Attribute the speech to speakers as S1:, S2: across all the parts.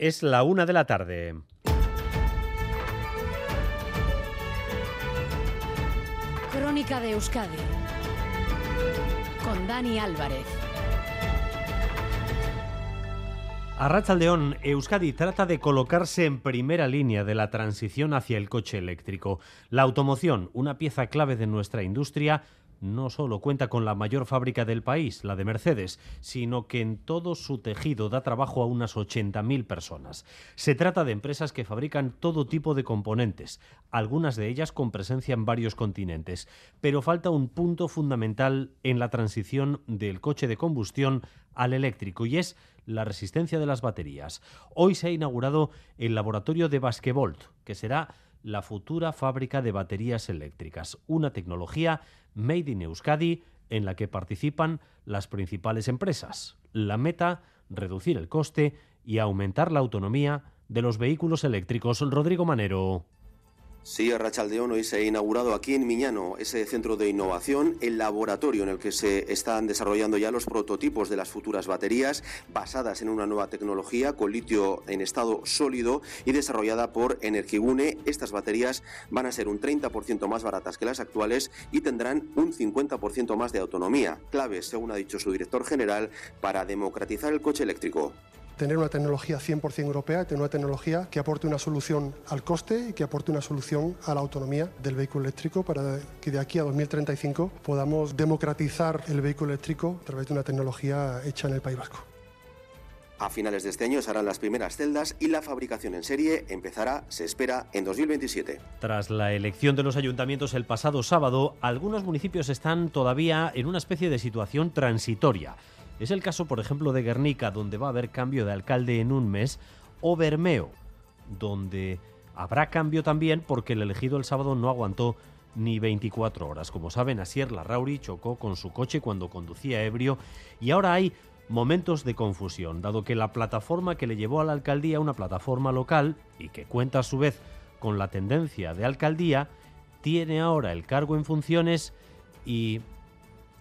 S1: Es la una de la tarde.
S2: Crónica de Euskadi con Dani Álvarez.
S1: A León, Euskadi trata de colocarse en primera línea de la transición hacia el coche eléctrico. La automoción, una pieza clave de nuestra industria, no solo cuenta con la mayor fábrica del país, la de Mercedes, sino que en todo su tejido da trabajo a unas 80.000 personas. Se trata de empresas que fabrican todo tipo de componentes, algunas de ellas con presencia en varios continentes, pero falta un punto fundamental en la transición del coche de combustión al eléctrico y es la resistencia de las baterías. Hoy se ha inaugurado el laboratorio de Basquevolt, que será la futura fábrica de baterías eléctricas, una tecnología made in Euskadi en la que participan las principales empresas. La meta, reducir el coste y aumentar la autonomía de los vehículos eléctricos. Rodrigo Manero.
S3: Sí, hoy se ha inaugurado aquí en Miñano ese centro de innovación, el laboratorio en el que se están desarrollando ya los prototipos de las futuras baterías basadas en una nueva tecnología con litio en estado sólido y desarrollada por Energigune. Estas baterías van a ser un 30% más baratas que las actuales y tendrán un 50% más de autonomía, claves, según ha dicho su director general, para democratizar el coche eléctrico
S4: tener una tecnología 100% europea, tener una tecnología que aporte una solución al coste y que aporte una solución a la autonomía del vehículo eléctrico para que de aquí a 2035 podamos democratizar el vehículo eléctrico a través de una tecnología hecha en el País Vasco.
S3: A finales de este año se harán las primeras celdas y la fabricación en serie empezará, se espera, en 2027.
S1: Tras la elección de los ayuntamientos el pasado sábado, algunos municipios están todavía en una especie de situación transitoria. Es el caso, por ejemplo, de Guernica, donde va a haber cambio de alcalde en un mes, o Bermeo, donde habrá cambio también porque el elegido el sábado no aguantó ni 24 horas. Como saben, Asier Larrauri chocó con su coche cuando conducía ebrio y ahora hay momentos de confusión, dado que la plataforma que le llevó a la alcaldía, una plataforma local y que cuenta a su vez con la tendencia de alcaldía, tiene ahora el cargo en funciones y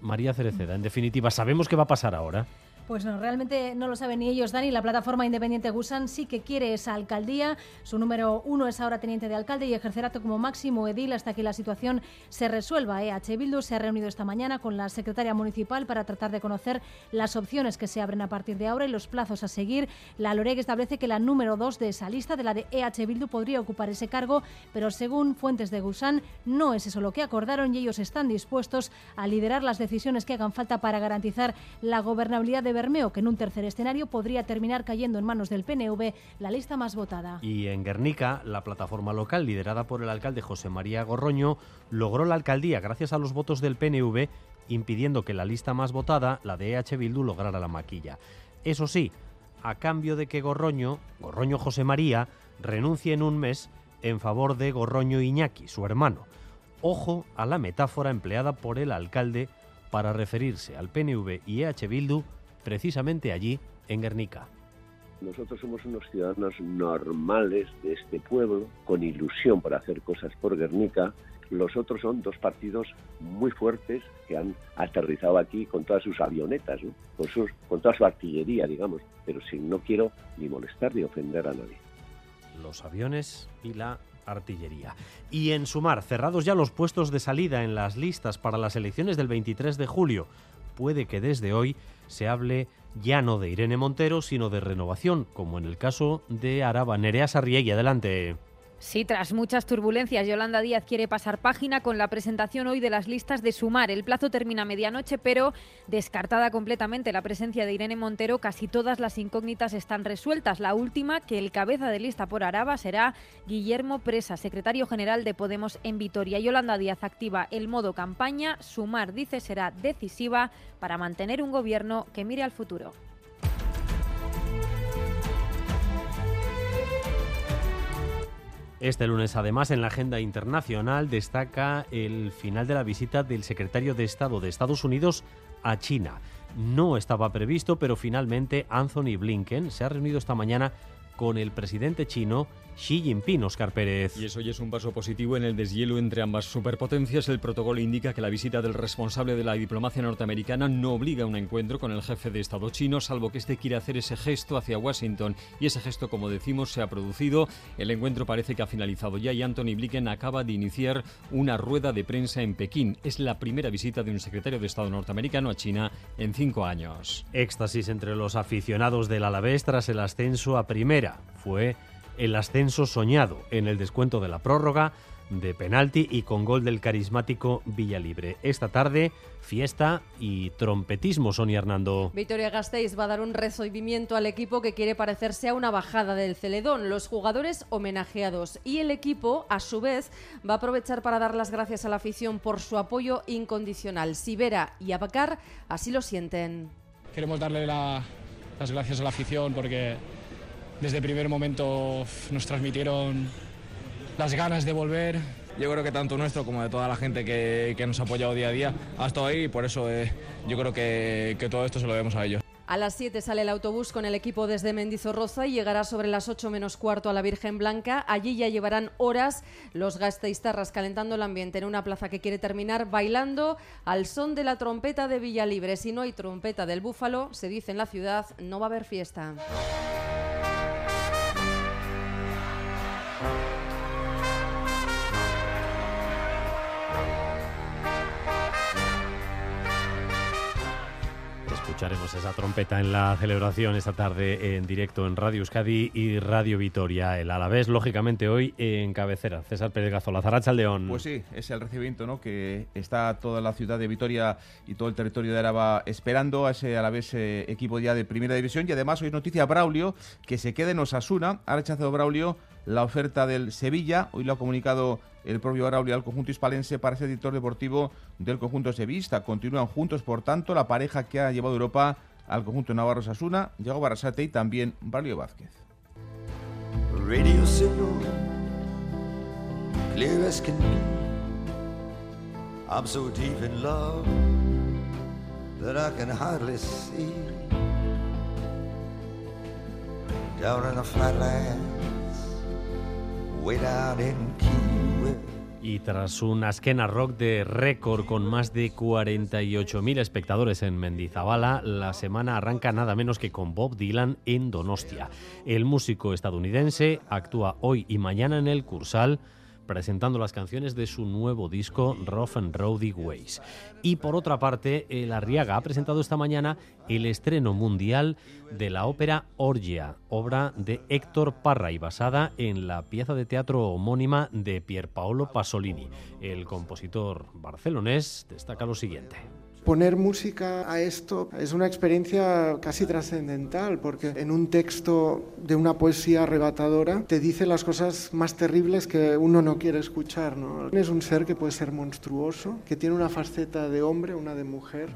S1: María Cereceda, en definitiva, ¿sabemos qué va a pasar ahora?
S5: Pues no, realmente no lo saben ni ellos, Dani. La plataforma independiente Gusan sí que quiere esa alcaldía. Su número uno es ahora teniente de alcalde y ejercerá como máximo edil hasta que la situación se resuelva. EH Bildu se ha reunido esta mañana con la secretaria municipal para tratar de conocer las opciones que se abren a partir de ahora y los plazos a seguir. La Loreg establece que la número dos de esa lista, de la de EH Bildu, podría ocupar ese cargo, pero según fuentes de Gusan, no es eso lo que acordaron y ellos están dispuestos a liderar las decisiones que hagan falta para garantizar la gobernabilidad de Que en un tercer escenario podría terminar cayendo en manos del PNV la lista más votada.
S1: Y en Guernica, la plataforma local, liderada por el alcalde José María Gorroño, logró la alcaldía gracias a los votos del PNV, impidiendo que la lista más votada, la de EH Bildu, lograra la maquilla. Eso sí, a cambio de que Gorroño, Gorroño José María, renuncie en un mes en favor de Gorroño Iñaki, su hermano. Ojo a la metáfora empleada por el alcalde para referirse al PNV y EH Bildu precisamente allí, en Guernica.
S6: Nosotros somos unos ciudadanos normales de este pueblo, con ilusión para hacer cosas por Guernica. Los otros son dos partidos muy fuertes que han aterrizado aquí con todas sus avionetas, con, sus, con toda su artillería, digamos, pero sin no quiero ni molestar ni ofender a nadie.
S1: Los aviones y la artillería. Y en sumar, cerrados ya los puestos de salida en las listas para las elecciones del 23 de julio, puede que desde hoy se hable ya no de Irene Montero, sino de renovación, como en el caso de Araba. Nerea Sarriegui, adelante.
S7: Sí, tras muchas turbulencias, Yolanda Díaz quiere pasar página con la presentación hoy de las listas de Sumar. El plazo termina a medianoche, pero descartada completamente la presencia de Irene Montero, casi todas las incógnitas están resueltas. La última, que el cabeza de lista por Araba será Guillermo Presa, secretario general de Podemos en Vitoria. Yolanda Díaz activa el modo campaña. Sumar, dice, será decisiva para mantener un gobierno que mire al futuro.
S1: Este lunes, además, en la agenda internacional destaca el final de la visita del secretario de Estado de Estados Unidos a China. No estaba previsto, pero finalmente Anthony Blinken se ha reunido esta mañana con el presidente chino Xi Jinping, Oscar Pérez.
S8: Y eso ya es un paso positivo en el deshielo entre ambas superpotencias. El protocolo indica que la visita del responsable de la diplomacia norteamericana no obliga a un encuentro con el jefe de Estado chino, salvo que este quiera hacer ese gesto hacia Washington. Y ese gesto, como decimos, se ha producido. El encuentro parece que ha finalizado ya y Anthony Blinken acaba de iniciar una rueda de prensa en Pekín. Es la primera visita de un secretario de Estado norteamericano a China en cinco años.
S1: Éxtasis entre los aficionados del Alavés tras el ascenso a primera. Fue el ascenso soñado en el descuento de la prórroga de penalti y con gol del carismático Villalibre. Esta tarde, fiesta y trompetismo, Sonia Hernando.
S9: Victoria Gasteiz va a dar un recibimiento al equipo que quiere parecerse a una bajada del Celedón, los jugadores homenajeados. Y el equipo, a su vez, va a aprovechar para dar las gracias a la afición por su apoyo incondicional. Sibera y Abacar así lo sienten.
S10: Queremos darle las gracias a la afición porque desde el primer momento nos transmitieron las ganas de volver.
S11: Yo creo que tanto nuestro como de toda la gente que, nos ha apoyado día a día ha estado ahí y por eso eh, yo creo que, que todo esto se lo debemos a ellos.
S9: A las 7 sale el autobús con el equipo desde Mendizorroza y llegará sobre las 8 menos cuarto a la Virgen Blanca. Allí ya llevarán horas los gasteiztarras calentando el ambiente en una plaza que quiere terminar bailando al son de la trompeta de Villalibre. Si no hay trompeta del búfalo, se dice en la ciudad, no va a haber fiesta.
S1: Escucharemos esa trompeta en la celebración esta tarde en directo en Radio Euskadi y Radio Vitoria. El Alavés, lógicamente, hoy en cabecera. César Pérez Gazola, Zaracha León.
S12: Pues sí, es el recibimiento ¿no? que está toda la ciudad de Vitoria y todo el territorio de Araba esperando a ese Alavés eh, equipo ya de primera división. Y además hoy noticia Braulio que se quede en Osasuna. Ha rechazado Braulio la oferta del Sevilla. Hoy lo ha comunicado el propio Braulio al conjunto hispalense para ser director deportivo del conjunto sevista. Continúan juntos, por tanto, la pareja que ha llevado Europa al conjunto Navarro Sasuna, Diego Barrasate y también Braulio Vázquez. Radio that I can hardly see. Y tras un Askena Rock de récord con más de 48.000 espectadores en Mendizabala, la semana arranca nada menos que con Bob Dylan en Donostia. El músico estadounidense actúa hoy y mañana en el Cursal presentando las canciones de su nuevo disco Rough and Rowdy Ways. Y por otra parte, el Arriaga ha presentado esta mañana el estreno mundial de la ópera Orgia, obra de Héctor Parra y basada en la pieza de teatro homónima de Pierpaolo Pasolini. El compositor barcelonés destaca lo siguiente
S13: poner música a esto es una experiencia casi trascendental, porque en un texto de una poesía arrebatadora te dice las cosas más terribles que uno no quiere escuchar. ¿no? Es un ser que puede ser monstruoso, que tiene una faceta de hombre, una de mujer.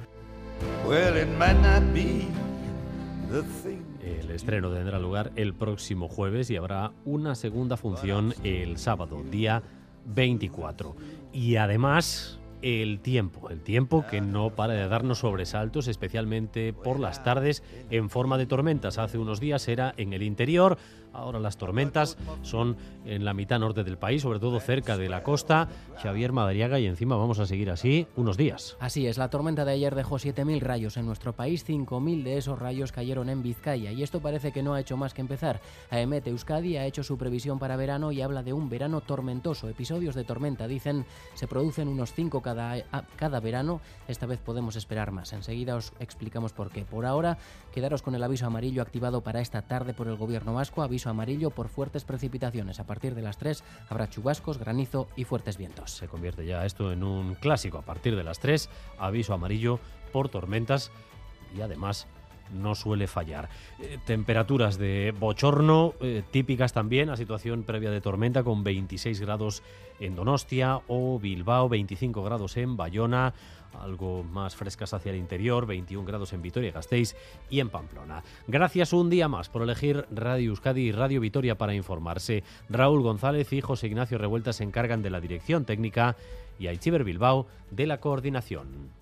S1: El estreno tendrá lugar el próximo jueves y habrá una segunda función el sábado, día 24. Y además, el tiempo, el tiempo que no para de darnos sobresaltos, especialmente por las tardes en forma de tormentas. Hace unos días era en el interior, Ahora las tormentas son en la mitad norte del país, sobre todo cerca de la costa. Javier Madariaga y encima vamos a seguir así unos días.
S14: Así es, la tormenta de ayer dejó 7.000 rayos en nuestro país, 5.000 de esos rayos cayeron en Vizcaya y esto parece que no ha hecho más que empezar. AEMET Euskadi ha hecho su previsión para verano y habla de un verano tormentoso. Episodios de tormenta, dicen, se producen unos 5 cada, cada verano. Esta vez podemos esperar más. Enseguida os explicamos por qué. Por ahora, quedaros con el aviso amarillo activado para esta tarde por el gobierno vasco. Amarillo por fuertes precipitaciones. A partir de las 3 habrá chubascos, granizo y fuertes vientos.
S1: Se convierte ya esto en un clásico. A partir de las 3, aviso amarillo por tormentas y además no suele fallar. Eh, temperaturas de bochorno eh, típicas también a situación previa de tormenta con 26 grados en Donostia o Bilbao, 25 grados en Bayona, algo más frescas hacia el interior, 21 grados en Vitoria-Gasteiz y en Pamplona. Gracias un día más por elegir Radio Euskadi y Radio Vitoria para informarse. Raúl González y José Ignacio Revuelta se encargan de la dirección técnica y Aichiber Bilbao de la coordinación.